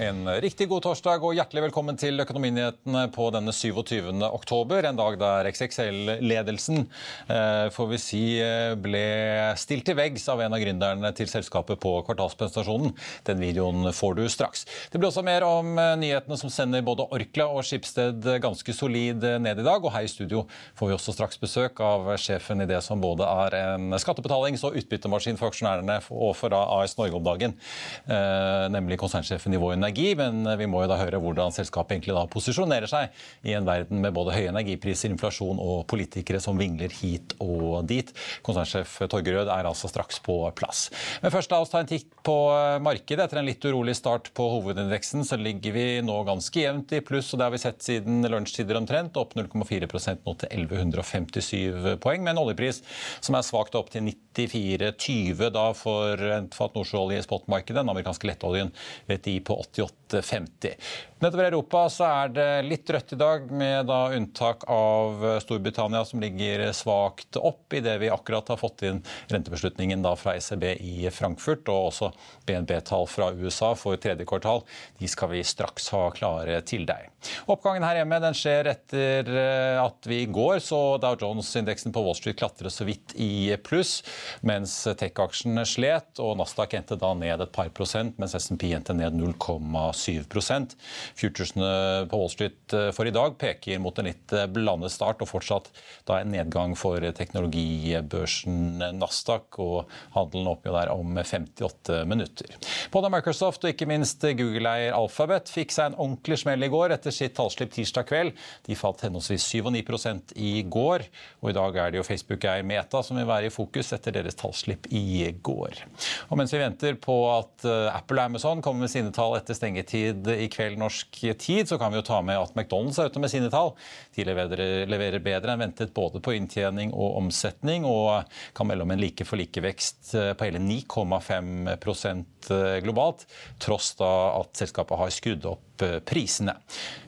En riktig god torsdag og hjertelig velkommen til Økonominyhetene på denne 27. oktober. En dag der XXL-ledelsen eh, får vi si eh, ble stilt til veggs av en av gründerne til selskapet på kvartalspresentasjonen. Den videoen får du straks. Det blir også mer om eh, nyhetene som sender både Orkla og Skipsted ganske solid ned i dag. Og her i studio får vi også straks besøk av sjefen i det som både er en skattebetalings- og utbyttemaskin for aksjonærene og for AS Norge om dagen, nemlig konsernsjefen i Vår Energi men vi må jo da høre hvordan selskapet egentlig da posisjonerer seg i en verden med både høye energipriser, inflasjon og politikere som vingler hit og dit. Konsernsjef Torgerød er altså straks på plass. Men først la oss ta en titt på markedet. Etter en litt urolig start på hovedindeksen så ligger vi nå ganske jevnt i pluss, og det har vi sett siden lunsjtider omtrent. Opp 0,4 nå til 1157 poeng, med en oljepris som er svakt opp til 94,20 da for en fat nordsjøolje i spotmarkedet. Den amerikanske lettoljen VTI på 80 1988. 88,50. Nedover Europa så er det litt rødt i dag, med da unntak av Storbritannia, som ligger svakt opp idet vi akkurat har fått inn rentebeslutningen da fra ECB i Frankfurt, og også BNB-tall fra USA for tredje kvartal. De skal vi straks ha klare til deg. Oppgangen her hjemme den skjer etter eh, at vi i går så Dow Jones-indeksen på Wall Street klatre så vidt i pluss, mens tech-aksjene slet, og Nasdaq endte da ned et par prosent, mens SMP endte ned 0,7 Futuresene på Wall Street eh, for i dag peker mot en litt eh, blandet start, og fortsatt da en nedgang for teknologibørsen Nasdaq, og handelen opp der om 58 minutter. Både Microsoft og ikke minst Google-eier Alphabet fikk seg en ordentlig smell i går etter sitt tallslipp tirsdag kveld. De falt henholdsvis 7 og 9 i går, og i dag er det jo Facebook-eier Meta som vil være i fokus etter deres tallslipp i går. Og mens vi venter på at eh, Apple og Amazon kommer med sine tall etter stengetid i kveld norsk tid, så kan vi jo ta med at McDonald's er ute med sine tall. De leverer, leverer bedre enn ventet både på inntjening og omsetning, og kan melde om en like for like-vekst eh, på hele 9,5 eh, globalt, tross da at selskapet har skrudd opp eh, prisene.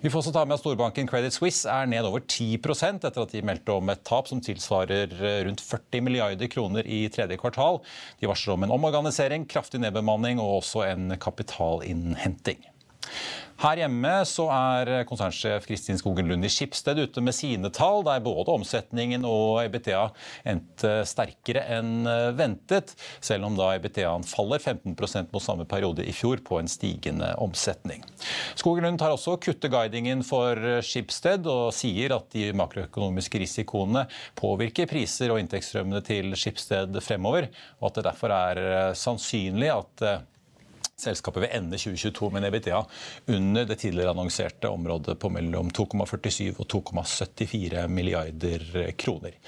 Vi får også ta med at storbanken Credit Suisse er ned over 10% etter at de meldte om et tap som tilsvarer rundt 40 milliarder kroner i tredje kvartal. De varsler om en omorganisering, kraftig nedbemanning og også en kapitalinnhenting. Her hjemme så er konsernsjef Kristin Skogen Lund i Skipsted ute med sine tall, der både omsetningen og EBTA endte sterkere enn ventet, selv om da EBTA-en faller 15% mot samme periode i fjor på en stigende omsetning. Skogen Lund tar også kutte guidingen for Skipsted og sier at de makroøkonomiske risikoene påvirker priser og inntektsstrømmene til Skipsted fremover, og at det derfor er sannsynlig at Selskapet vil ende 2022 med en EBITDA under det tidligere annonserte området på mellom 2,47 og 2,74 milliarder kroner.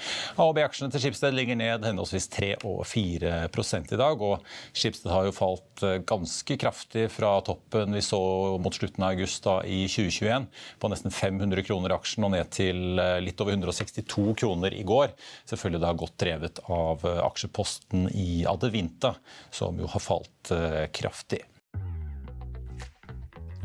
AHB-aksjene til Skipsted ligger ned henholdsvis 3 og 4 i dag. og Skipsted har jo falt eh, ganske kraftig fra toppen vi så mot slutten av august da, i 2021, på nesten 500 kroner aksjen og ned til eh, litt over 162 kroner i går. Selvfølgelig da godt drevet av eh, aksjeposten i Adevinta, som jo har falt kraftig.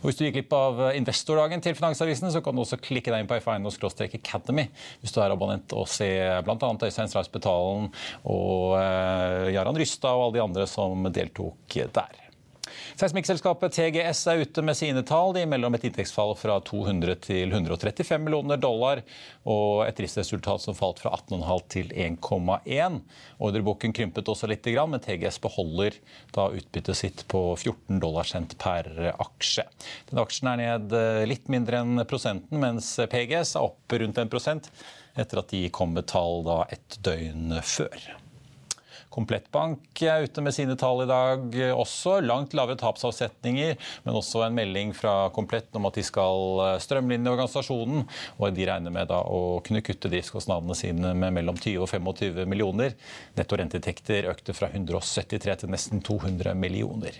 Og Hvis du gikk glipp av eh, investordagen til Finansavisen, så kan du også klikke deg inn på FINO-Academy hvis du er abonnent og se bl.a. Øystein Strauss Betalen og Jarand Jaran Rystad og alle de andre som deltok der. Seismikkselskapet TGS er ute med sine tall. De melder om et inntektsfall fra 200 til 135 millioner dollar, og et driftsresultat som falt fra 18,5 til 1,1. Ordreboken krympet også litt, men TGS beholder da utbyttet sitt på 14 dollar dollarcent per aksje. Den aksjen er ned eh, litt mindre enn prosenten, mens PGS er opp rundt 1% etter at de kom med tall da et døgn før. Komplettbank er ute med sine tall i dag også. Langt lavere tapsavsetninger, men også en melding fra Komplett om at de skal eh, strømlinje organisasjonen. Og de regner med å kunne kutte driftskostnadene sine med mellom 20 og 25 millioner. Netto renteinntekter økte fra 173 til nesten 200 millioner.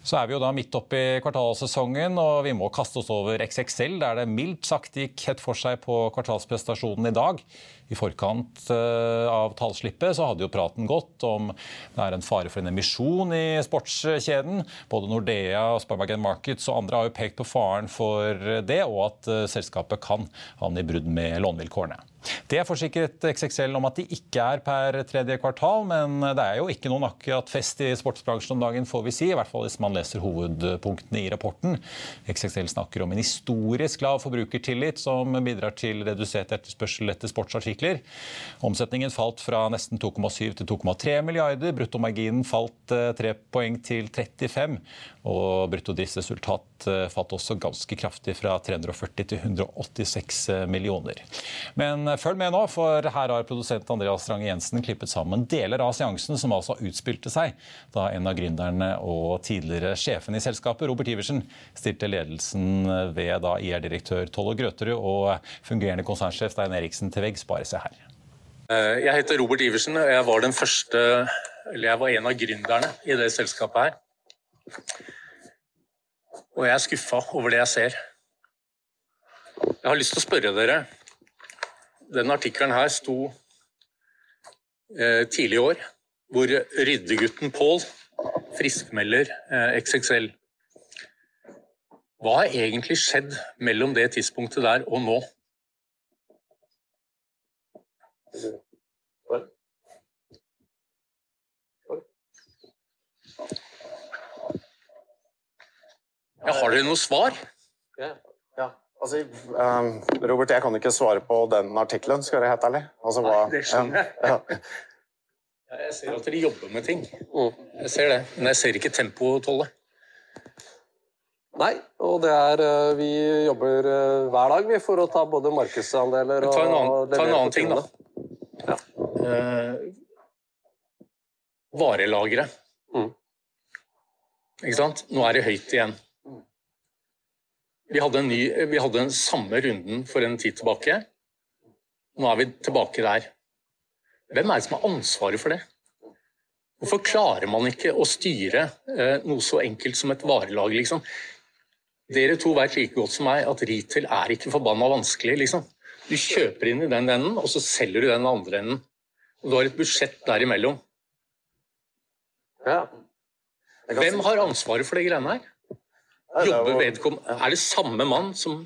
Så er vi jo da midt oppe i kvartalsesongen, og vi må kaste oss over XXL, der det mildt sagt gikk hett for seg på kvartalsprestasjonen i dag. I forkant eh, av tallslippet så hadde jo praten gått om det er en fare for en emisjon i sportskjeden. Både Nordea, Sparbergen Markets og andre har jo pekt på faren for det, og at eh, selskapet kan havne i brudd med lånevilkårene. Det forsikret XXL om at de ikke er per tredje kvartal, men det er jo ikke noen akkurat fest i sportsbransjen om dagen, får vi si. I hvert fall hvis man leser hovedpunktene i rapporten. XXL snakker om en historisk lav forbrukertillit som bidrar til redusert etterspørsel etter sportsartikler. Omsetningen falt fra nesten 2,7 til 2,3 milliarder. Bruttomarginen falt 3 eh, poeng til 35. Og bruttodriftsresultat eh, falt også ganske kraftig fra 340 til 186 eh, millioner. Men følg med nå, for her har produsent Andreas Strange Jensen klippet sammen deler av seansen som altså utspilte seg da en av gründerne og tidligere sjefen i selskapet, Robert Iversen, stilte ledelsen ved IR-direktør Tollo Grøterud og fungerende konsernsjef Stein Eriksen til veggs. Bare se her. Eh, jeg heter Robert Iversen, og jeg var den første Eller jeg var en av gründerne i det selskapet her. Og jeg er skuffa over det jeg ser. Jeg har lyst til å spørre dere denne artikkelen her sto eh, tidlig i år, hvor ryddegutten Pål friskmelder eh, XXL. Hva har egentlig skjedd mellom det tidspunktet der og nå? Ja, har dere noe svar? Ja. Altså, um, Robert, jeg kan ikke svare på den artikkelen, skal jeg være helt ærlig. Altså, hva, Nei, det skjønner jeg. Ja, ja. Jeg ser at dere jobber med ting. Mm. Jeg ser det. Men jeg ser ikke tempotallet. Nei, og det er uh, Vi jobber uh, hver dag vi for å ta både markedsandeler og Ta en annen, ta en annen ting, da. Ja. Eh, varelageret. Mm. Ikke sant? Nå er det høyt igjen. Vi hadde, ny, vi hadde den samme runden for en tid tilbake. Nå er vi tilbake der. Hvem er det som har ansvaret for det? Hvorfor klarer man ikke å styre eh, noe så enkelt som et varelag, liksom? Dere to vet like godt som meg at retail er ikke forbanna vanskelig, liksom. Du kjøper inn i den enden, og så selger du den andre enden. Og du har et budsjett derimellom. Ja. Hvem har ansvaret for de greiene her? Jobber vedkommende Er det samme mann som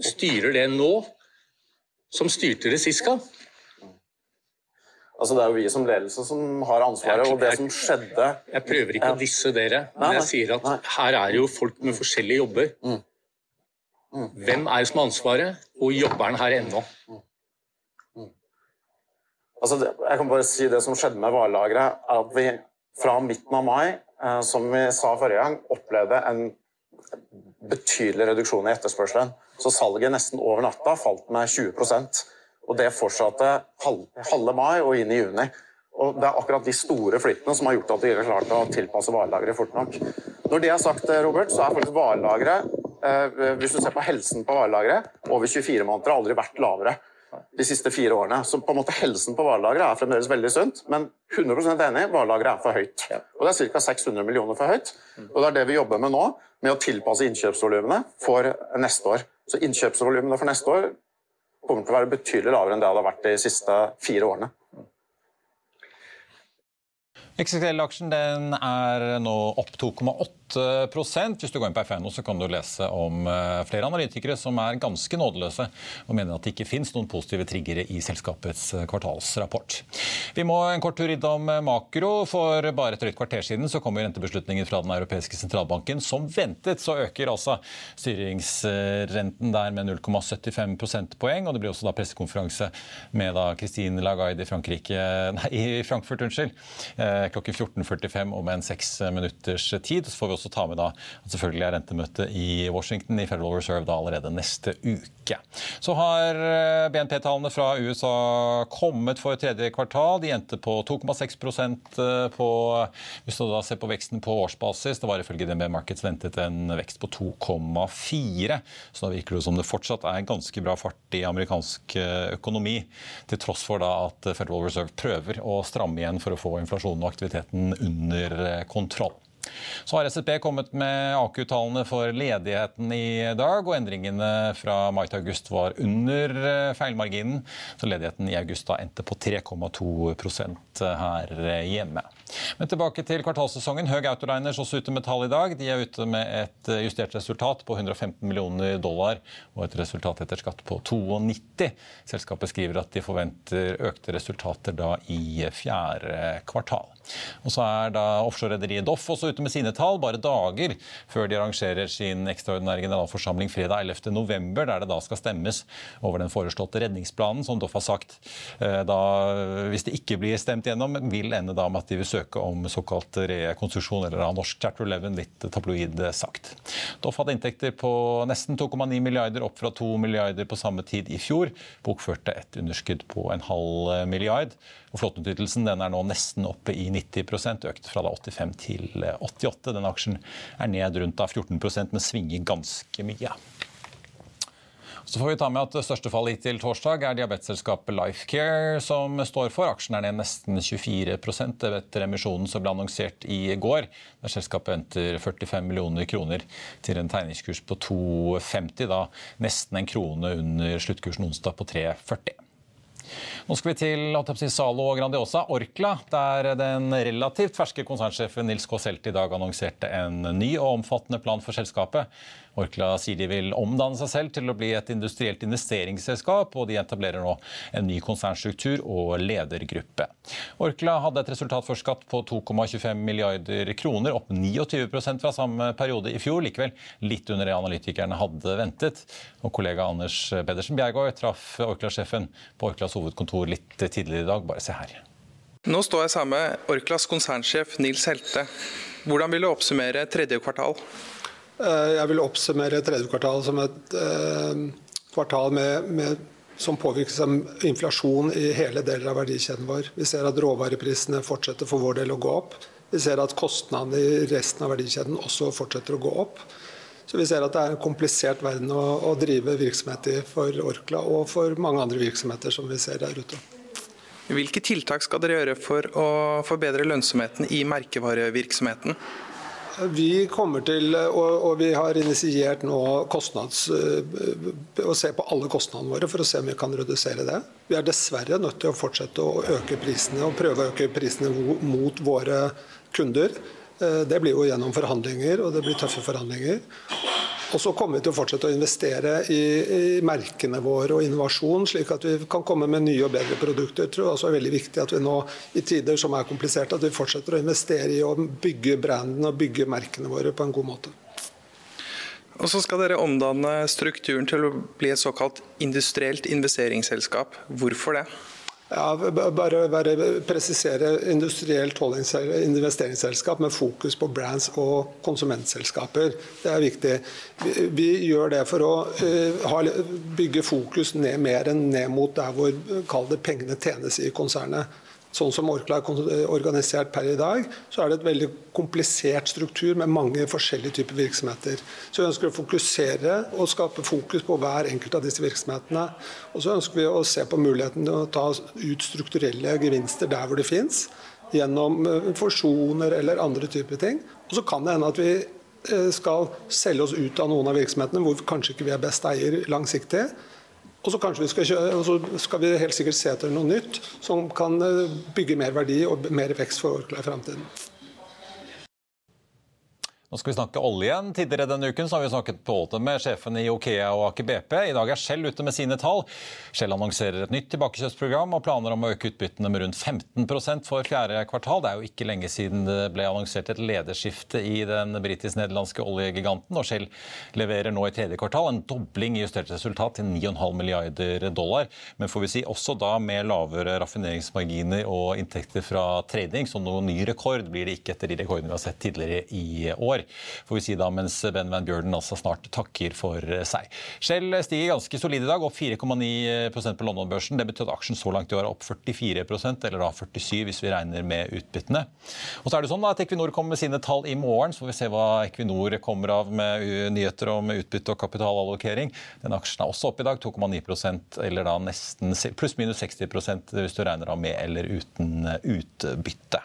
styrer det nå, som styrte det sist gang? Altså, det er jo vi som ledelse som har ansvaret, og det som skjedde Jeg prøver ikke å disse dere, men jeg sier at her er jo folk med forskjellige jobber. Mm. Mm. Hvem er det som har ansvaret, og jobber han her ennå? Mm. Altså, jeg kan bare si Det som skjedde med varelageret, er at vi fra midten av mai, eh, som vi sa forrige gang, opplevde en betydelig reduksjon i etterspørselen. Så salget nesten over natta falt med 20 Og det fortsatte halve mai og inn i juni. Og Det er akkurat de store flyttene som har gjort at de ikke har klart å tilpasse varelageret fort nok. Når det er sagt, eh, Robert, så er faktisk varelageret, eh, hvis du ser på helsen på varelageret, over 24 måneder har aldri vært lavere de siste fire årene. Så på en måte helsen på varelageret er fremdeles veldig sunt, men 100% enig, varelageret er for høyt. Og det er ca. 600 millioner for høyt. Og det er det vi jobber med nå, med å tilpasse innkjøpsvolumene for neste år. Så innkjøpsvolumene for neste år kommer til å være betydelig lavere enn det det har vært de siste fire årene. XXL-aksjen er nå opp 2,8 hvis du går inn på FNO, så kan du lese om eh, flere analytikere som er ganske nådeløse og mener at det ikke finnes noen positive triggere i selskapets eh, kvartalsrapport. Vi må en kort tur innom eh, makro. For bare et drøyt kvarter siden så kom rentebeslutningen fra Den europeiske sentralbanken. Som ventet så øker altså styringsrenten der med 0,75 prosentpoeng. og Det blir også da pressekonferanse med da Christine Lagarde i, Frankrike, nei, i Frankfurt unnskyld, klokken 14.45 om en seks minutters tid. Så får vi også ta med da at selvfølgelig er rentemøtet i Washington i Federal Reserve da allerede neste uke. Så har eh, BNP-tallene fra USA kommet for tredje kvartal. De endte på 2,6 eh, på Hvis du da ser på veksten på årsbasis, det var ifølge DNB Markets ventet en vekst på 2,4. Så da virker det som det fortsatt er ganske bra fart i amerikansk eh, økonomi, til tross for da at Federal Reserve prøver å stramme igjen for å få inflasjonen og aktiviteten under kontroll. Så har SSB kommet med AKU-tallene for ledigheten i dag, og endringene fra mai til august var under eh, feilmarginen. Så ledigheten i august da endte på 3,2% her hjemme. Men tilbake til kvartalssesongen. Høg Autoliners også ute med tall i dag. De er ute med et justert resultat på 115 millioner dollar og et resultat etter skatt på 92. Selskapet skriver at de forventer økte resultater da i fjerde kvartal. Og så er da offshorerederiet Doff også ute med sine tall, bare dager før de arrangerer sin ekstraordinære generalforsamling fredag 11.11., der det da skal stemmes over den foreslåtte redningsplanen, som Doff har sagt eh, da, hvis det ikke blir stemt gjennom, vil ende da med at de vil søke om såkalt rekonstruksjon, eller av norsk Chapter 11, litt tabloid sagt. Doff hadde inntekter på nesten 2,9 milliarder, opp fra 2 milliarder på samme tid i fjor. Bokførte et underskudd på en halv milliard. Og Flåteutnyttelsen er nå nesten oppe i 90% økt fra 85 til 88. Den aksjen er ned rundt 14% men svinger ganske mye. Så får vi ta med at Største fallet hittil torsdag er diabetesselskapet Lifecare, som står for. Aksjen er ned nesten 24% etter emisjonen som ble annonsert i går. Der selskapet venter 45 millioner kroner til en tegningskurs på 2,50. Da nesten en krone under sluttkursen onsdag på 3,40. Nå skal vi til si, Zalo og Grandiosa. Orkla, der den relativt ferske konsernsjefen Nils K. Selte i dag annonserte en ny og omfattende plan for selskapet. Orkla sier de vil omdanne seg selv til å bli et industrielt investeringsselskap, og de etablerer nå en ny konsernstruktur og ledergruppe. Orkla hadde et resultat for skatt på 2,25 milliarder kroner, opp 29% fra samme periode i fjor. Likevel litt under det analytikerne hadde ventet. Og kollega Anders Pedersen Bjergård traff Orkla-sjefen på Orklas hovedkontor litt tidligere i dag. Bare se her. Nå står jeg sammen med Orklas konsernsjef Nils Helte. Hvordan vil du oppsummere tredje kvartal? Eh, jeg vil oppsummere tredje kvartal som et eh, kvartal med, med, som påvirkes av inflasjon i hele deler av verdikjeden vår. Vi ser at råvareprisene fortsetter for vår del å gå opp. Vi ser at kostnadene i resten av verdikjeden også fortsetter å gå opp. Så vi ser at det er en komplisert verden å, å drive virksomhet i for Orkla og for mange andre virksomheter som vi ser der ute. Hvilke tiltak skal dere gjøre for å forbedre lønnsomheten i merkevarevirksomheten? Vi kommer til, og, vi har initiert nå kostnads, eh, å se på alle kostnadene våre for å se om vi kan redusere det. Vi er dessverre nødt til å fortsette å øke prisene og prøve å øke prisene mot våre kunder. Eh, det blir jo gjennom forhandlinger, og det blir tøffe forhandlinger. Og så kommer vi til å fortsette å investere i, i, merkene våre og innovasjon, slik at vi kan komme med nye og bedre produkter. Jeg tror det er veldig viktig at vi nå, i tider som er kompliserte, at vi fortsetter å investere i å bygge branden og bygge merkene våre på en god måte. Og så skal dere omdanne strukturen til å bli et såkalt industrielt investeringsselskap. Hvorfor det? Ja, bare, bare presisere industrielt investeringsselskap med fokus på brands og konsumentselskaper. Det er viktig. Vi, vi gjør det for å uh, ha, bygge fokus ned mer enn ned mot der hvor pengene tjenes i konsernet. Sånn som Orkla er organisert per i dag, så er det et veldig komplisert struktur med mange forskjellige typer virksomheter. Så vi ønsker å fokusere og skape fokus på hver enkelt av disse virksomhetene. Og så ønsker vi å se på muligheten til å ta ut strukturelle gevinster der hvor det fins, gjennom forsjoner fusjoner eller andre typer ting. Og så kan det hende at vi eh, skal selge oss ut av noen av virksomhetene hvor kanskje ikke vi er best eier langsiktig. Og så kanskje vi skal, kjøre, så skal vi helt sikkert se etter noe nytt som kan eh, bygge mer verdi og mer vekst for Orkla i fremtiden. Nå skal vi snakke olje igjen. Tidligere denne uken har vi snakket både med sjefen i Okea og Aker BP. I dag er Shell ute med sine tall. Shell annonserer et nytt tilbakekjøpsprogram og planer om å øke utbyttene med rundt 15% for fjerde kvartal. Det er jo ikke lenge siden det ble annonsert et lederskifte i den britisk-nederlandske oljegiganten. Og Shell leverer nå i tredje kvartal en dobling i justert resultat til 9,5 milliarder dollar. Men får vi si også da med lavere raffineringsmarginer og inntekter fra trading, så noen ny rekord blir det ikke etter de rekordene vi har sett tidligere i år år, får vi si da, mens Ben Van Bjørden altså snart takker for seg. Shell stiger ganske solid i dag, opp 4,9% på London-børsen. Det betyr at aksjen så langt i år er opp 44% eller da 47 hvis vi regner med utbyttene. Og så er det sånn da at Equinor kommer med sine tall i morgen, så får vi se hva Equinor kommer av med nyheter om utbytte og kapitalallokering. Den aksjen er også opp i dag, 2,9% eller da nesten pluss-minus 60% hvis du regner av med eller uten utbytte.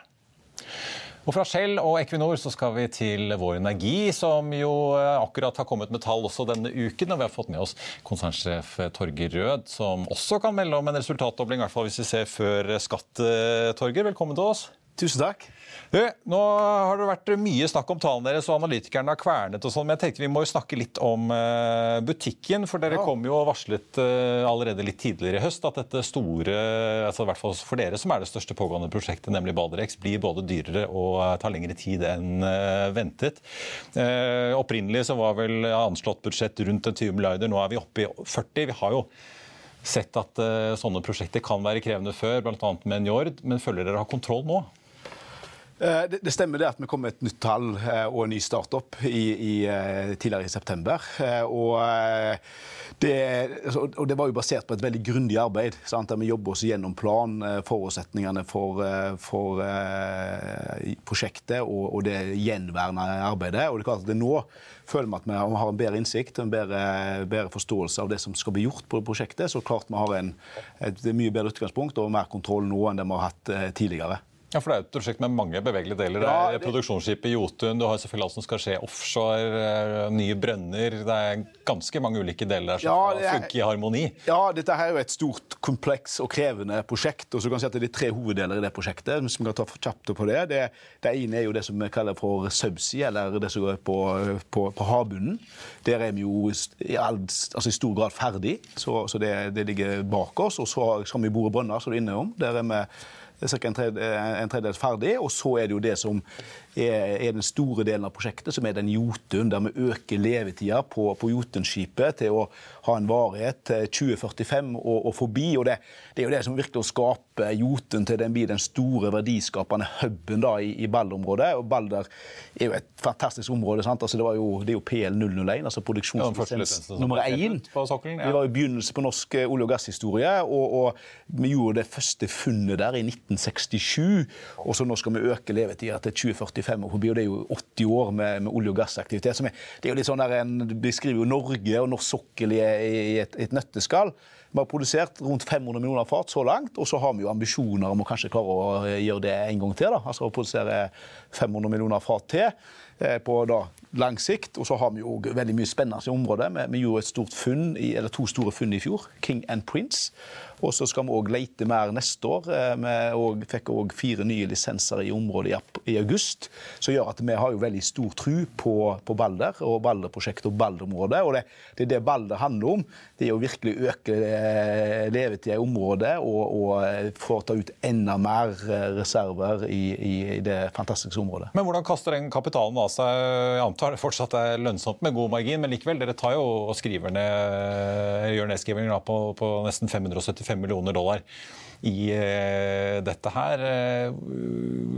Og Fra Shell og Equinor så skal vi til Vår Energi, som jo eh, akkurat har kommet med tall også denne uken. Og vi har fått med oss konsernsjef Torger Rød, som også kan melde om en resultatdobling, i hvert fall hvis vi ser før skatt. Eh, Torger, velkommen til oss. Tusen takk. Du, nå har det vært mye snakk om tallene deres, og analytikerne har kvernet og sånn, men jeg tenkte vi må jo snakke litt om uh, butikken. For dere ja. kom jo og varslet uh, allerede litt tidligere i høst at dette store, altså i hvert fall for dere som er det største pågående prosjektet, nemlig Baderex, blir både dyrere og uh, tar lengre tid enn ventet. opprinnelig så var vel anslått budsjett rundt 20 milliarder, nå er vi oppe i 40. Vi har jo sett at sånne prosjekter kan være krevende før, bl.a. med Njord, men føler dere har kontroll nå? Eh, det, stemmer det at vi kom med et nytt tall eh, og en ny startup i, i, eh, tidligere i september. Og det, altså, og det, var jo basert på et veldig grundig arbeid. Sant? Der vi jobber oss gjennom plan, forutsetningene for, for prosjektet og, og, det gjenværende arbeidet. Og det er klart at det nå føler vi at vi har en bedre innsikt en bedre, bedre, forståelse av det som skal bli gjort på prosjektet. Så klart vi har en, et mye bedre utgangspunkt og mer kontroll nå enn det vi har hatt tidligere. Ja, for Det er et prosjekt med mange bevegelige deler. Ja, det er produksjonsskipet Jotun, du har selvfølgelig alt som skal skje offshore, eh, nye brønner. Det er ganske mange ulike deler der som ja, skal funke i harmoni. Ja, dette her er jo et stort, kompleks og krevende prosjekt. og så kan si at Det er tre hoveddeler i det prosjektet. vi kan ta kjapt på Det Det, det ene er jo det som vi kaller for subsea, eller det som går på, på, på havbunnen. Der er vi jo i, all, altså i stor grad ferdig, så, så det, det, ligger bak oss. Og så skal vi bore brønner, som du er inne om. Der er vi ca. en, tredjedel ferdig. Og så er det jo det som er, er, den store delen av prosjektet, som er den Jotun, der vi øker levetida på, på Jotunskipet til å ha en varighet til 2045 og, og forbi. og det, det, er jo det som virkelig å skape Jotun til den blir den store verdiskapende huben da, i, i Balder-området. Og Balder er jo et fantastisk område. sant? Altså, det, var jo, det er jo PL001, altså produksjonslisens ja, nummer én. Det var jo begynnelsen på norsk eh, olje- og gasshistorie, og, og, vi gjorde det første funnet der i 1967. Og så nå skal vi øke levetida til 2045 45 år forbi, og det er jo 80 år med, med olje- og gassaktivitet. Er, det er jo litt sånn der en beskriver jo Norge og norsk sokkel i, i et, et nøtteskall. Vi har produsert rundt 500 millioner fat så langt, og så har vi jo ambisjoner om å kanskje klare å gjøre det en gang til. da, altså å produsere 500 millioner fat til eh, på da lang sikt. Og så har vi jo veldig mye spennende i området. Vi, vi gjorde et stort funn, eller to store funn i fjor, King and Prince. Og så skal vi òg lete mer neste år. Vi vi fikk òg fire nye lisenser i området i august, som gjør at vi har jo veldig stor tro på, på Balder og Balder-prosjektet og Balder-området. Og det, det, er det Balder handler om. Det er å virkelig øke eh, levetida i området og, og eh, få ta ut enda mer reserver i, i, det fantastiske området. Men hvordan kaster den kapitalen av seg? Jeg antar fortsatt er lønnsomt med god margin, men likevel, dere tar jo og skriver ned, gjør nedskrivninger på, på nesten 575 millioner dollar. I eh, dette her. Eh,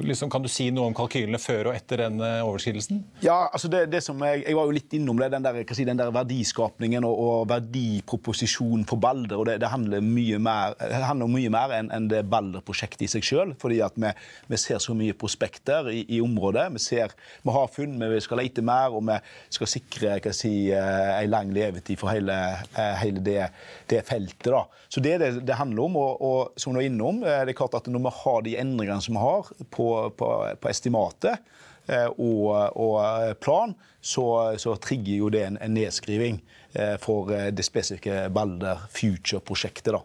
liksom, kan du si noe om kalkylene før og etter den overskridelsen? Ja, altså det, det som jeg, jeg, var jo litt innom det, den der, si, den der verdiskapningen og, og verdiproposisjonen for Balder. og Det, det handler mye mer, handler mye mer enn en det Balder-prosjektet i seg sjøl. Fordi at vi, vi, ser så mye prospekter i, i området. Vi, ser, vi har funn, vi skal lete mer, og vi skal sikre hva si, en lang levetid for hele, hele det, det, feltet. da. Så det er det det handler om. og, og som du er innom, det er klart at når vi har de endringene som vi har på, på, på estimatet, Eh, og, og plan, så, så, trigger jo det en, en nedskriving eh, for eh, det spesifikke Balder Future-prosjektet. da.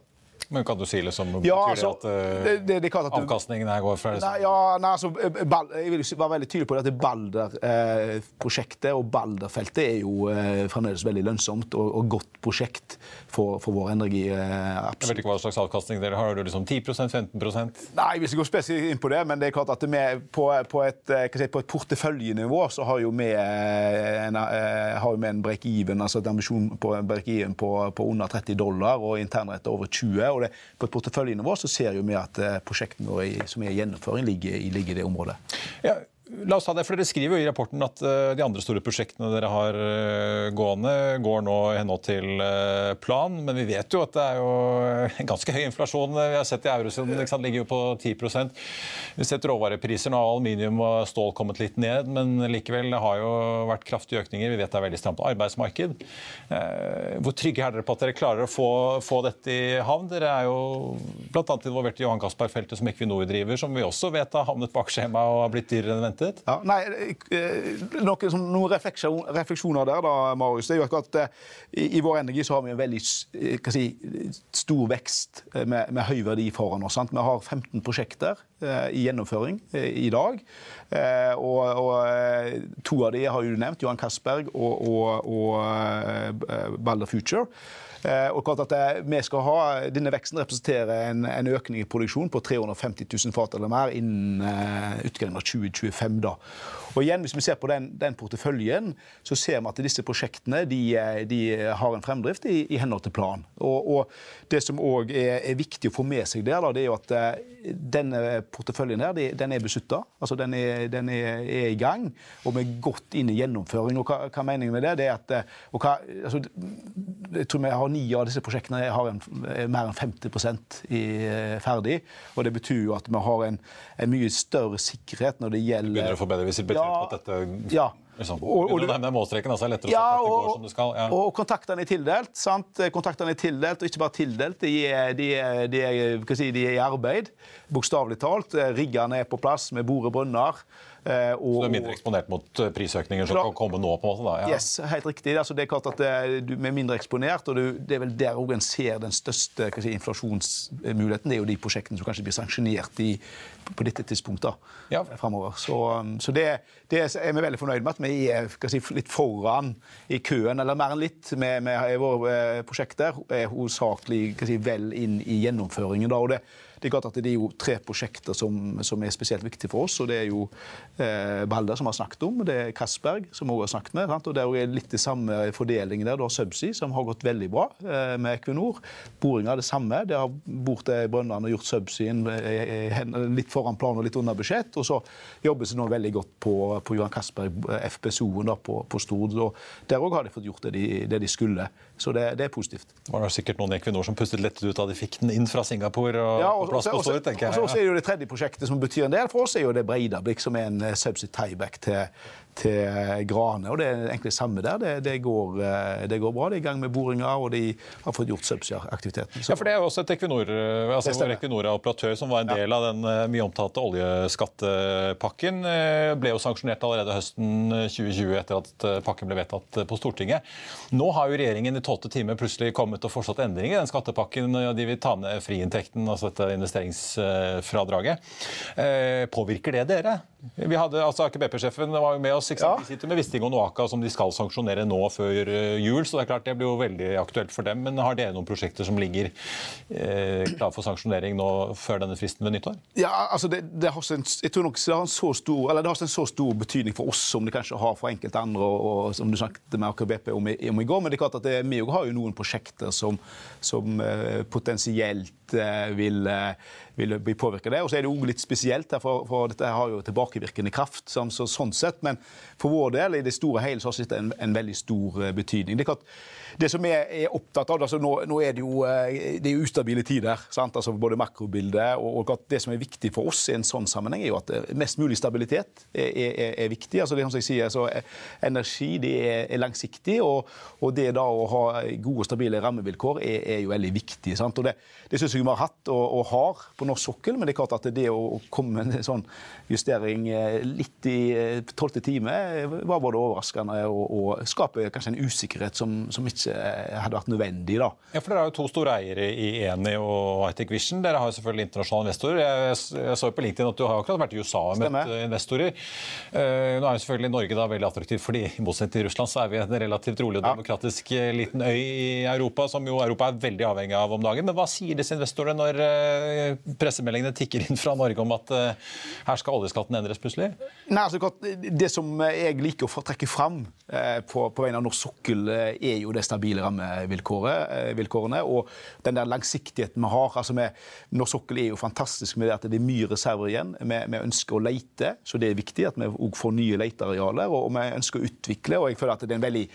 Men kan du si liksom, ja, altså, det at, det, det, det at avkastningen her går fra nei, ja, nei, altså, Bal, Jeg vil være veldig tydelig på at Balder-prosjektet eh, og Balder-feltet er jo eh, fremdeles veldig lønnsomt og, og godt prosjekt for, for vår energi. Eh, jeg vet ikke hva slags avkastning dere har. Har du liksom 10% 15 Nei, jeg vil ikke gå spesielt inn på det, men det er klart at vi, på, på, et, si, på et porteføljenivå så har jo vi en, har en break-even, altså et ambisjon på break-even på, på, under 30 dollar og internrett over 20. og det, på et porteføljenivå ser vi at eh, prosjektene som er i gjennomføring, ligger, ligger i det området. Ja, La oss ta det, for Dere skriver jo i rapporten at uh, de andre store prosjektene dere har uh, gående, går nå i henhold til uh, plan. Men vi vet jo at det er jo ganske høy inflasjon. Vi har sett i eurosonen liksom, ligger jo på 10% Vi har sett råvarepriser. Nå aluminium og stål kommet litt ned, men likevel det har jo vært kraftige økninger. Vi vet det er veldig stramt arbeidsmarked. Hvor trygge er dere på at dere klarer å få, få dette i havn? Dere er jo bl.a. involvert i Johan Castberg-feltet som Equinor driver, som vi også vet har havnet bak skjema og har blitt dyrere enn ventet ventet? Ja, nei, eh, noen, noen refleksjon, refleksjoner der, da, Marius. det er jo at uh, i, i, vår energi så har vi en veldig si, stor vekst med, med, høy verdi foran oss. Sant? Vi har 15 prosjekter i gjennomføring i dag. og, og to av de har du nevnt, Johan Castberg og, og, og Balder Future. Eh, klart at eh, vi skal ha, Denne veksten representerer en, en økning i produksjon på 350 000 fat eller mer innen uh, utgangen av 2025. da. Og igjen, Hvis vi ser på den, den, porteføljen, så ser vi at disse prosjektene de, de har en fremdrift i, i henhold til plan. Og, og Det som òg er, er, viktig å få med seg der, da, det er jo at denne porteføljen her, den er beslutta. Altså, den, er, den er, er, i gang, og vi er godt inn i gjennomføring. Og hva, hva meningen med det? det er at, og hva, altså, jeg tror vi har ni av disse prosjektene er en, mer enn 50% i, eh, ferdig. og Det betyr jo at vi har en, en mye større sikkerhet når det gjelder Begynner å få bedre visibilitet ja, på at dette ja. Liksom, og, og, og, målstreken, altså lettere å ja, se at det går som det skal. Ja. Og kontaktene er tildelt. sant? Kontaktene er tildelt, og ikke bare tildelt, de er, de er, de er, si, de er i arbeid. Bokstavelig talt. Riggene er på plass med bore brønner. Eh, og, så du er mindre eksponert mot eh, prisøkninger som kan komme nå? på en måte da? Ja. Yes, helt riktig. Altså, det er klart at eh, du er mindre eksponert, og du, det er vel der en ser den største si, inflasjonsmuligheten. Det er jo de prosjektene som kanskje blir sanksjonert i, på dette tidspunktet ja. framover. Så, um, så det, det, er vi veldig fornøyd med, at vi er si, litt foran i køen, eller mer enn litt, med, med våre prosjekter. er hovedsakelig si, vel inn i gjennomføringen. da, og det det er klart at det er jo tre prosjekter som, som er spesielt viktige for oss. og Det er jo eh, Balder, som vi har snakket om. Det er Castberg, som vi har snakket med. Sant? og Det er litt det samme fordelingen der. Du har Subsea, som har gått veldig bra eh, med Equinor. Boringa det samme. De har bort til brønnene og gjort Subseen eh, litt foran planen og litt under budsjett. Og så jobbes det nå veldig godt på, på Johan Castberg, eh, FPSO-en på, på Stord. og Der òg har de fått gjort det de, det de skulle. Så det, det, er positivt. Det var sikkert noen i Equinor som pustet lettet ut da de fikk den inn fra Singapore. og, ja, og plass på Stord, tenker jeg. Og så er det jo det tredje prosjektet som betyr en del for oss, er jo det Breidablikk, som er en uh, subsea tieback til, til Grane. og Det er egentlig samme der. Det, det, går, eh, det, går, bra. De er i gang med boringer, og de har fått gjort subsea-aktiviteten. Ja, for Det er jo også et Equinor, eh, altså vår Equinor-operatør som var en del av den eh, mye omtalte oljeskattepakken. Ble jo sanksjonert allerede høsten 2020 etter at pakken ble vedtatt på Stortinget. Nå har jo regjeringen i tolvte time plutselig kommet og foreslått endringer i den skattepakken. og De vil ta ned friinntekten, altså dette investeringsfradraget. Påvirker det dere? Vi hadde, altså Aker BP-sjefen var jo med oss. sant? De sitter med Wisting og Noaka som de skal sanksjonere nå før eh, jul, så det er klart det blir jo veldig aktuelt for dem. Men har dere noen prosjekter som ligger eh, klar for sanksjonering nå før denne fristen ved nyttår? Ja, altså det, det har en, jeg tror nok det har, en så stor, eller det har en så stor betydning for oss som det kanskje har for enkelte andre, og, og som du snakket med Aker BP om, i- om i går. Men det er klart at det, vi har jo noen prosjekter som, som eh, potensielt eh, vil, eh, vil bli påvirka av det. Og så er det jo litt spesielt, for, for dette har jo tilbakevirkende kraft. sånn, så, sånn sett, Men for vår del, i det store og hele, så har dette en, en veldig stor eh, betydning. Det er klart, det som jeg er opptatt av, altså nå, nå er det jo, eh, det er jo ustabile tider. sant? Altså Både makrobildet og, og at det som er viktig for oss i en sånn sammenheng, er jo at eh, mest mulig stabilitet er, er, er viktig. altså det som jeg sier, så eh, Energi det er, langsiktig, og, og det da å ha gode og stabile rammevilkår er, er jo veldig viktig. sant? Og Det, det syns jeg vi har hatt og, og har på norsk sokkel, men det er klart at det å komme med en sånn justering litt i tolvte time var både overraskende og, og skaper kanskje en usikkerhet som, som ikke eh, hadde vært nødvendig. da. Ja, for Dere har jo to store eiere i Eni og Hightech Vision. Dere har jo selvfølgelig internasjonale investorer. Jeg, jeg så jo på LinkedIn at du har akkurat vært i USA og møtt eh, investorer. Uh, nå er jo selvfølgelig Norge da veldig attraktivt, fordi i motsetning til Russland så er vi en relativt rolig og demokratisk ja. liten øy i Europa, som jo Europa er veldig avhengig av om dagen. Men hva sier disse investorene når eh, pressemeldingene tikker inn fra Norge om at uh, her skal oljeskatten endres plutselig? Nei, altså, det som jeg liker å trekke fram eh, på, på vegne av norsk sokkel, eh, er jo det stabile rammevilkåret. Eh, og den der langsiktigheten vi har. altså Norsk sokkel er jo fantastisk med det at det er mye reserver igjen. Vi, vi ønsker å leite, så det er viktig at vi òg får nye letearealer. Og, og vi ønsker å utvikle, og jeg føler at det er en veldig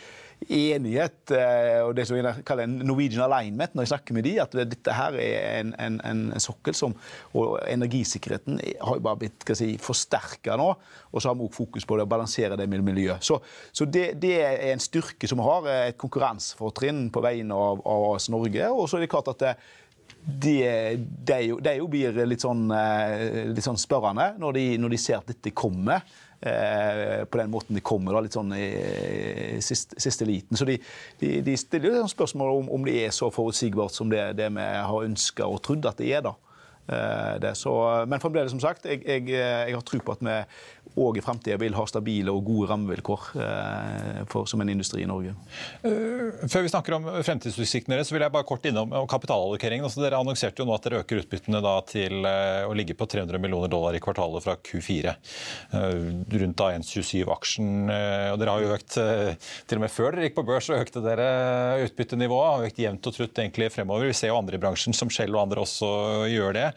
enighet eh, og det som jeg kaller en Norwegian alignment når jeg snakker med de, at dette her er en, en, en sokkel som Og energisikkerheten har jo bare blitt skal si, forsterka nå. Og så har vi også fokus på det å balansere det med miljø. Så, så det, det er en styrke som vi har, et konkurransefortrinn på vegne av, av oss Norge. Og så er det klart at det, de, de, de, blir litt sånn, eh, litt sånn spørrende når de, når de ser at dette kommer. Eh, på den måten de kommer, da, litt sånn i siste, siste liten. Så de, de, de stiller jo spørsmål om, om det er så forutsigbart som det, det vi har ønska og trodd at det er. da. Eh, det, så, men fremdeles, som sagt, jeg, jeg, jeg har tro på at vi òg i framtida vil ha stabile og gode rammevilkår eh, for, som en industri i Norge. Før vi snakker om fremtidsutsiktene deres, vil jeg bare kort innom kapitalallokeringen. Altså, dere annonserte jo nå at dere øker utbyttene til eh, å ligge på 300 millioner dollar i kvartalet fra Q4. Eh, rundt da 1,27 aksjen. eh, og dere har jo økt eh, Til og med før dere gikk på børs, så økte dere utbyttenivået. Har økt jevnt og trutt egentlig fremover. Vi ser jo andre i bransjen, som Shell og andre, også gjør det.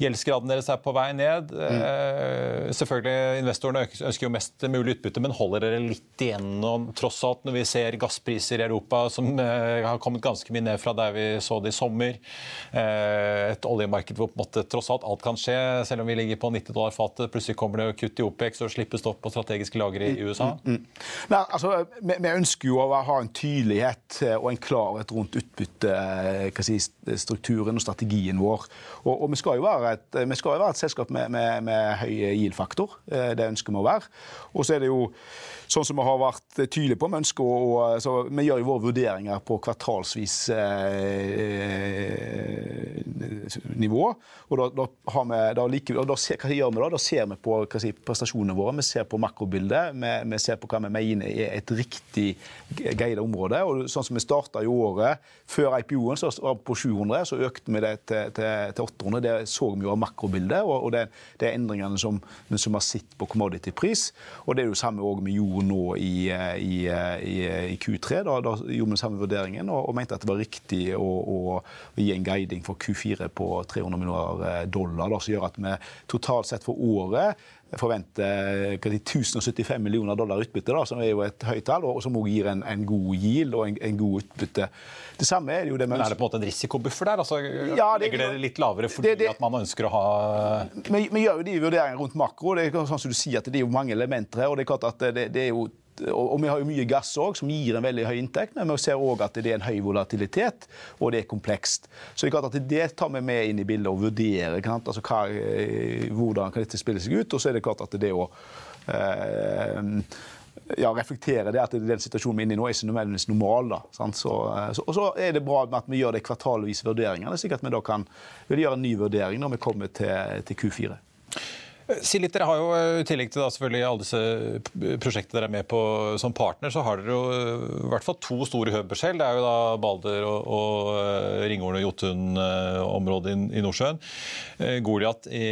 Gjeldsgraden deres er på vei ned. Mm. selvfølgelig Investorene ønsker- jo mest mulig utbytte, men holder dere litt igjennom tross alt når vi ser gasspriser i Europa som eh, har kommet ganske mye ned fra der vi så det i sommer. Eh, et oljemarked hvor på en måte tross alt alt kan skje, selv om vi ligger på 90 dollar fatet. Plutselig kommer det kutt i OPEX og slippes det opp på strategiske lagre i USA. Mm. Nei, altså, vi, vi ønsker jo å ha en tydelighet eh, og en klarhet rundt utbyttestrukturen og strategien vår. Og, og vi, skal jo være et, jo være et selskap med, med, med høy yield-faktor. Eh, Det ønsker vi å være. Og så er det jo sånn som vi har vært tydelige på. Vi, ønsker å, vi gjør jo våre vurderinger på kvartalsvis eh, nivå. Og da, da, har vi, da, like, og da ser, hva gjør vi da? Da ser vi på si, prestasjonene våre, vi ser på makrobildet, vi, vi ser på hva vi mener er et riktig guidet område. Og sånn som vi starta i året, før IPO-en så var vi på 700, så økte vi det til, til, til 800. Det så vi jo av makrobildet, og, det, det er endringene som, som har sett på commodity-pris. Og det er jo samme også vi gjorde nå i, i, i, i Q3. Da, da gjorde vi samme vurderingen og, og mente at det var riktig å, å, gi en guiding for Q4 på 300 millioner dollar, da, som gjør at vi totalt sett for året forventer 1075 millioner dollar utbytte, da, som er jo et høyt tall, og som også gir en, en god yield og en, en, god utbytte. Det samme er det jo det Men er det på en måte en risikobuffer der? Altså, Ja, det- legger det litt lavere fordi det- det- at man ønsker å ha Vi, vi gjør jo de vurderingene rundt makro. Det er sånn som du sier at det er jo mange elementer her. og det er klart at det, det er jo og vi har jo mye gass òg, som gir en veldig høy inntekt, men vi ser òg at det er en høy volatilitet, og det er komplekst. Så det er klart at det tar vi med inn i bildet og vurderer altså hva, eh, hvordan kan dette spille seg ut. Og så er det klart at det å eh, ja, reflektere det at den situasjonen vi er inne i nå, er ikke nødvendigvis normal. da? Så, eh, så, og så er det bra med at vi gjør de kvartalvise vurderingene, slik at vi da kan gjøre en ny vurdering når vi kommer til, til Q4. Si litt, dere har jo I tillegg til da, selvfølgelig alle disse prosjektene dere er med på som partner, så har dere jo i hvert fall to store huber selv. Det er jo da Balder og, og Ringhorn og Jotun-området i, i Nordsjøen. Goliat i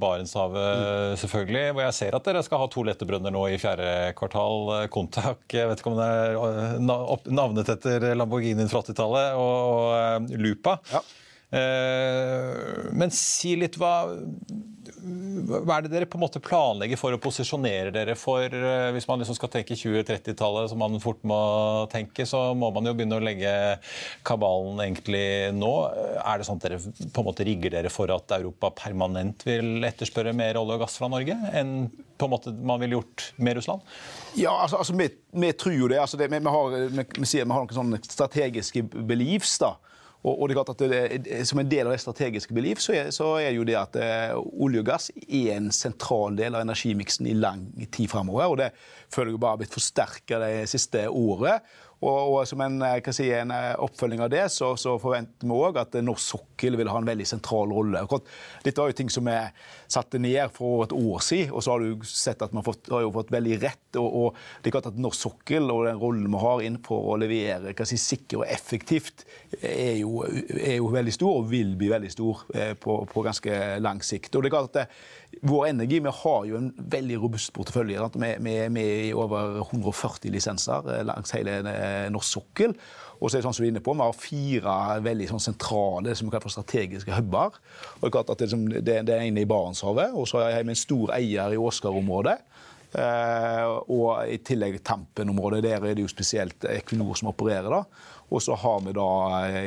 Barentshavet, selvfølgelig. Hvor jeg ser at dere skal ha to lettebrønner nå i fjerde kvartal. Kontak, jeg vet ikke om det er navnet etter Lamborghinien fra 80-tallet, og, og Lupa. Ja. Men si litt hva hva er det dere på en måte planlegger for å posisjonere dere for? Eh, hvis man liksom skal tenke 2030-tallet, som man fort må tenke, så må man jo begynne å legge kabalen egentlig nå. Er det sånn at dere på en måte rigger dere for at Europa permanent vil etterspørre mer olje og gass fra Norge enn på en måte man ville gjort med Russland? Ja, altså, altså vi, vi, tror jo det. Altså det vi, vi, har, vi, sier vi har noen strategiske beliefs. da, og, og, det er klart at det, Som en del av det strategiske belief så er, så er jo det at eh, olje og gass er en sentral del av energimiksen i lang tid framover. Og det føler jeg bare har blitt forsterka det siste året. Og, og, som en, eh, si, en, eh, oppfølging av det, så, så forventer vi òg at norsk sokkel vil ha en veldig sentral rolle. Dette var jo ting som vi satte ned for et år siden, og så har du sett at vi har, har jo fått veldig rett. Og, og, det er klart at norsk sokkel og den rollen vi har inn for å levere si, sikker og effektivt, er jo, er jo, veldig stor og vil bli veldig stor eh, på, på ganske lang sikt. Og det er klart at det, vår energi Vi har jo en veldig robust portefølje. Vi er med i over 140 lisenser langs hele norsk sokkel. Og så er det sånn som du er inne på, Vi har fire veldig sånn sentrale som vi kaller for strategiske huber. Og Det er klart det, det, det er ene i Barentshavet, og så har vi en stor eier i Åsgard-området. Uh, og i tillegg Tampen-området. Der er det jo spesielt Equinor som opererer. da. Og så har vi da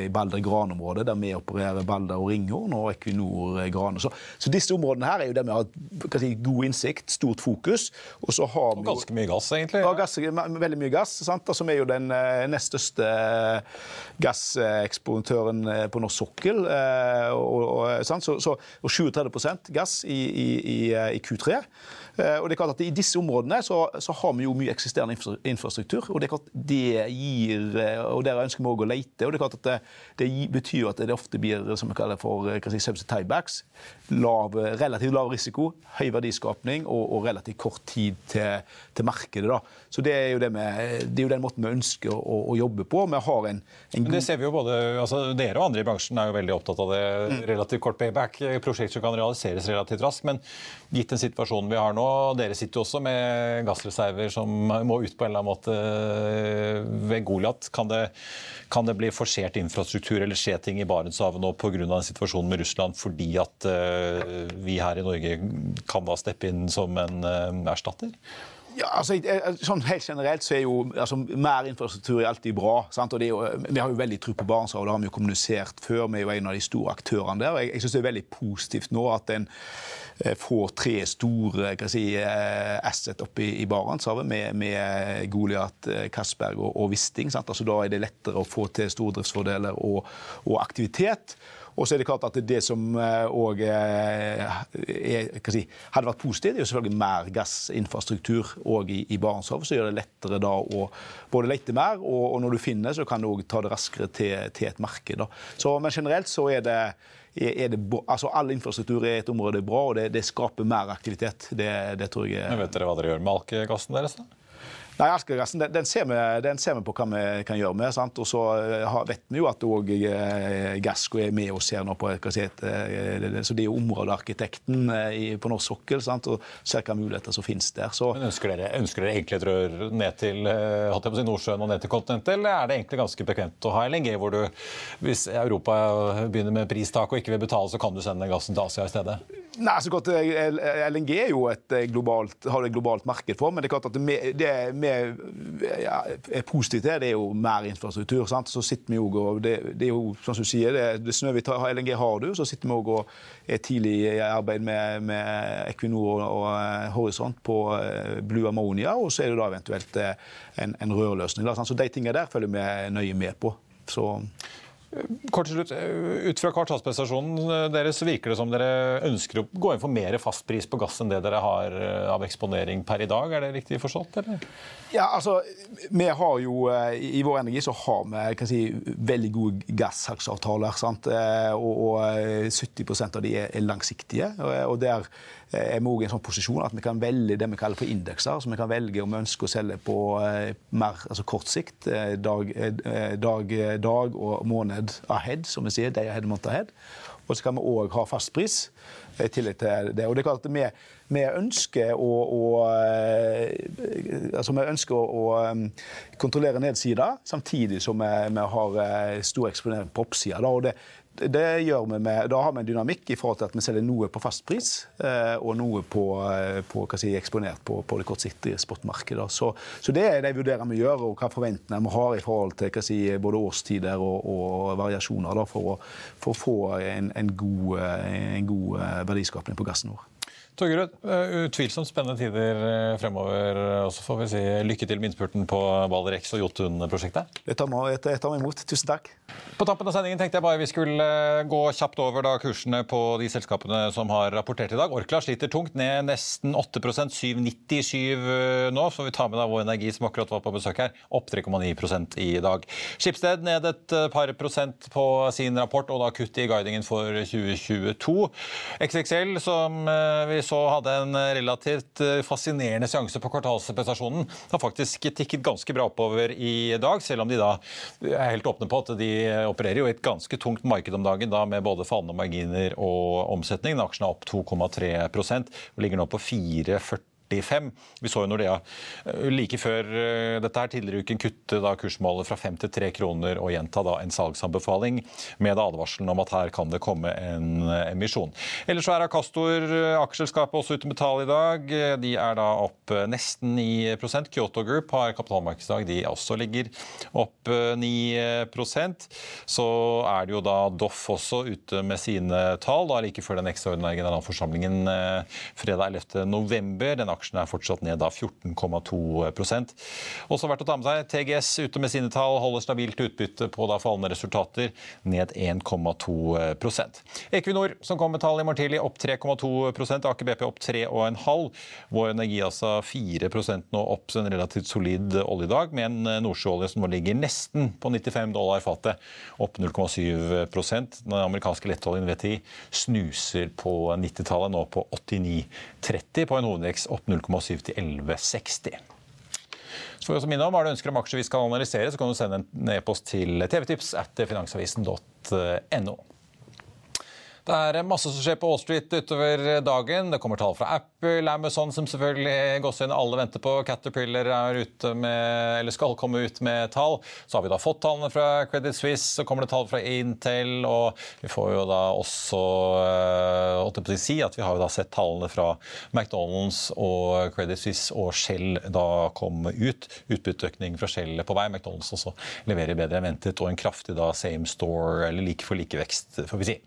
i Balder Gran-området, der vi opererer Balder og Ringhorn og Equinor Grane. Så, så, disse områdene her er jo der vi har si, god innsikt, stort fokus. Og så har og vi ganske mye gass, egentlig. Ja, gass, veldig mye gass. sant? Som er jo den eh, nest største gasseksportøren eh, på norsk sokkel. Og, og, så, så, og 37 gass i, i, i, i Q3. Eh, og det er klart at I disse områdene så, så har vi jo mye eksisterende infrastruktur. og Det er klart det gir, eh, og der ønsker vi også å lete. og Det er klart at det, det betyr at det ofte blir som vi kaller for eh, si, subsidy tiebacks. Lav, relativt lav risiko, høy verdiskapning og, og relativt kort tid til, til markedet. da. Så Det er det med, det er jo den måten vi ønsker å, å jobbe på. Vi har en, en. Det ser vi jo både, altså Dere og andre i bransjen er jo veldig opptatt av det. Mm. Relativt kort payback, prosjekt som kan realiseres relativt raskt. Men gitt den situasjonen vi har nå, dere sitter jo også med gassreserver som må ut på en eller annen måte eh, ved Goliat. Kan, kan, det bli forsert infrastruktur eller skje ting i Barentshavet nå pga. situasjonen med Russland fordi at uh, vi her i Norge kan da steppe inn som en uh, erstatter? Ja, altså, sånn Helt generelt så er jo altså, mer infrastruktur er alltid bra. Sant? og jo, Vi har jo veldig tro på Barentshavet, det har vi jo kommunisert før. Vi er jo en av de store aktørene der. og Jeg, jeg syns det er veldig positivt nå at en Eh, får tre store si, eh, asset oppe i, i Barentshavet med, med Goliat, eh, Castberg og, og Wisting. Altså, da er det lettere å få til stordriftsfordeler og, og aktivitet. Og så er det klart at det som òg si, hadde vært positivt, er jo selvfølgelig mer gassinfrastruktur òg i, i Barentshavet. Så gjør det lettere da å både lete mer, og, og når du finner, så kan du òg ta det raskere til, til et marked. Så, men generelt så er det det, altså All infrastruktur i et område er bra, og det, det skaper mer aktivitet. Det, det tror jeg Men Vet dere hva dere gjør med alkegassen deres? da? Nei, Alkegassen den, den, ser vi, den, ser vi, på hva vi kan gjøre med. Sant? Og så eh, vet vi jo at òg eh, Gassco er med oss her nå på si, eh, Så det er jo områdearkitekten på norsk sokkel sant? og ser hvilke muligheter som finnes der. Så, Men ønsker dere, ønsker dere, egentlig et rør ned til si, Nordsjøen og ned til kontinentet, eller er det egentlig ganske bekvemt å ha LNG, hvor du, hvis Europa begynner med pristak og ikke vil betale, så kan du sende gassen til Asia i stedet? Nei, så godt, LNG er jo et globalt, har det et globalt marked for, men det er klart at det, det, vi er positive til, det er jo mer infrastruktur. Sant? Så sitter vi også, og det, det, er jo, som du sier, det, det Snøhvit LNG har du, så sitter vi og er tidlig i arbeid med, med Equinor og eh, Horisont på eh, Blue Ammonia, og så er det da eventuelt eh, en, en rørløsning. Da, så de tingene der følger vi nøye med på. Så Kort slutt, Ut fra kvartalsprestasjonen eh, deres virker det som dere ønsker å gå inn for mer fastpris på gass enn det dere har eh, av eksponering per i dag. Er det riktig forstått? eller? Ja, altså, vi har jo, eh, I vår energi så har vi kan si, veldig gode gassaksjeavtaler. Og, og 70% av de er langsiktige. og der er vi også i en sånn posisjon at vi kan velge det vi kaller for indekser. Så vi kan velge om vi ønsker å selge på mer altså kort sikt, dag, dag, dag og måned ahead, som vi sier. Day ahead, month ahead. Og så kan vi òg ha fastpris i tillegg til det. Og det er klart at vi, vi ønsker å, å altså vi ønsker å, å kontrollere nedsida, samtidig som vi, vi har stor eksponering på oppsida. Og det, det gjør vi med, Da har vi en dynamikk i forhold til at vi selger noe på fastpris pris, og noe på, på si, eksponert på, på det kortsiktige spotmarkedet. Så, så, det er de vurderer vi gjør, og hva forventninger vi har i forhold til si, både årstider og, og variasjoner da, for, å, for, å, få en, en, god, en god verdiskapning på gassen vår. Torgerud, eh, utvilsomt spennende tider eh, fremover. Og så får vi si lykke til med innspurten på Balder X og Jotun-prosjektet. Det tar meg imot. Tusen takk. På tampen av sendingen tenkte jeg bare vi skulle eh, gå kjapt over da kursene på de selskapene som har rapportert i dag. Orkla sliter tungt, ned nesten 8 7,97 nå. Så vi tar med da Vår Energi, som akkurat var på besøk her, opp 3,9% i dag. Skipsted ned et par prosent på sin rapport, og da kutt i guidingen for 2022. XXL, som vi så hadde en relativt eh, fascinerende seanse på kvartalsprestasjonen. Har faktisk tikket ganske bra oppover i dag, selv om de da er helt åpne på at de opererer jo i et ganske tungt marked om dagen, da med både fallende marginer og omsetning. Aksjen er opp 2,3% og ligger nå på 4,40 45. Vi så jo Nordea eh, like før eh, dette her tidligere uken kutte da kursmålet fra 5 til 3 kroner og gjenta da en salgsanbefaling med advarselen om at her kan det komme en eh, emisjon. Ellers så er Acastor, aksjeselskapet også ute med tall i dag. De er da opp nesten 9% Kyoto Group har kapitalmarkedsdag. De også ligger opp 9% Så er det jo da Doff også ute med sine tall, da like før den ekstraordinære generalforsamlingen fredag 11. november. Den aksjen er fortsatt ned da 14,2% Også verdt å ta med seg TGS ute med sine tall, holder stabilt utbytte på da fallende resultater, ned 1,2% Equinor, som kom med tall i morgen tidlig, opp 3,2 Aker BP opp 3,5 Vår Energi altså 4 nå opp en relativt solid oljedag, med en nordsjøolje som nå ligger nesten på 95 dollar fatet, opp 0,7% Den amerikanske lettoljen VTI snuser på 90-tallet, nå på 89,30 på en hovedvekst opp 0,7 til 11,60. Så får vi også minne om, Har du ønsker om aksjer vi skal analysere, så kan du sende en e-post til tvtips at finansavisen.no. Det er masse som skjer på Wall Street utover dagen. Det kommer tall fra Apple, Amazon, som selvfølgelig går inn. Alle venter på. Caterpillar er ute med, eller skal komme ut med tall. Så har vi da fått tallene fra Credit Suisse, så kommer det tall fra Intel. Og vi får jo da også holdt jeg si at vi har jo da sett tallene fra McDonald's og Credit Suisse og Shell da komme ut. Utbytteøkning fra Shell på vei. McDonald's også leverer bedre enn ventet, og en kraftig da same store, eller like for like vekst, får vi si.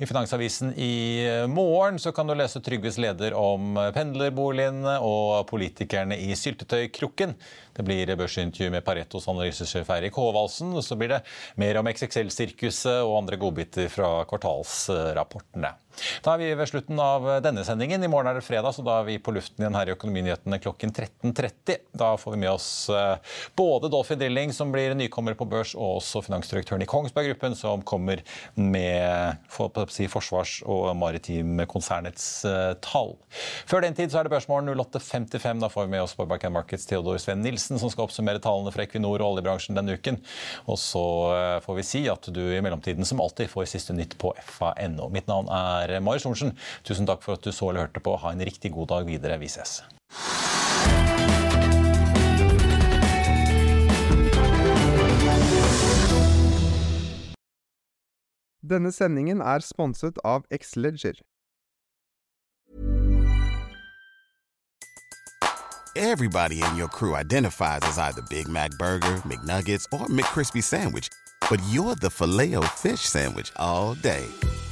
I Finansavisen i morgen så kan du lese Trygves leder om pendlerboligene og politikerne i syltetøykrukken. Det blir børsintervju med Paretos analysesjef Eirik Håvaldsen. Så blir det mer om XXL-sirkuset og andre godbiter fra kvartalsrapportene. Da er vi ved slutten av denne sendingen. I morgen er det fredag, så da er vi på luften igjen her i Økonominyhetene klokken 13.30. Da får vi med oss eh, både Dolphin Drilling, som blir nykommer på børs, og også finansdirektøren i Kongsberg Gruppen, som kommer med si, forsvars- og maritimkonsernets eh, tall. Før den tid så er det Børsmorgen 08.55. Da får vi med oss Borback Markets Theodor Sven Nilsen, som skal oppsummere tallene fra Equinor og oljebransjen denne uken. Og så eh, får vi si at du i mellomtiden som alltid får siste nytt på fa.no. Mitt navn er er Marius Thorensen. Tusen takk for at du så eller hørte på. Ha en riktig god dag videre. Vi ses. Denne sendingen er sponset av Xleger. Everybody in your crew identifies as either Big Mac Burger, McNuggets, or McCrispy Sandwich. But you're the Fileo fish Sandwich all day.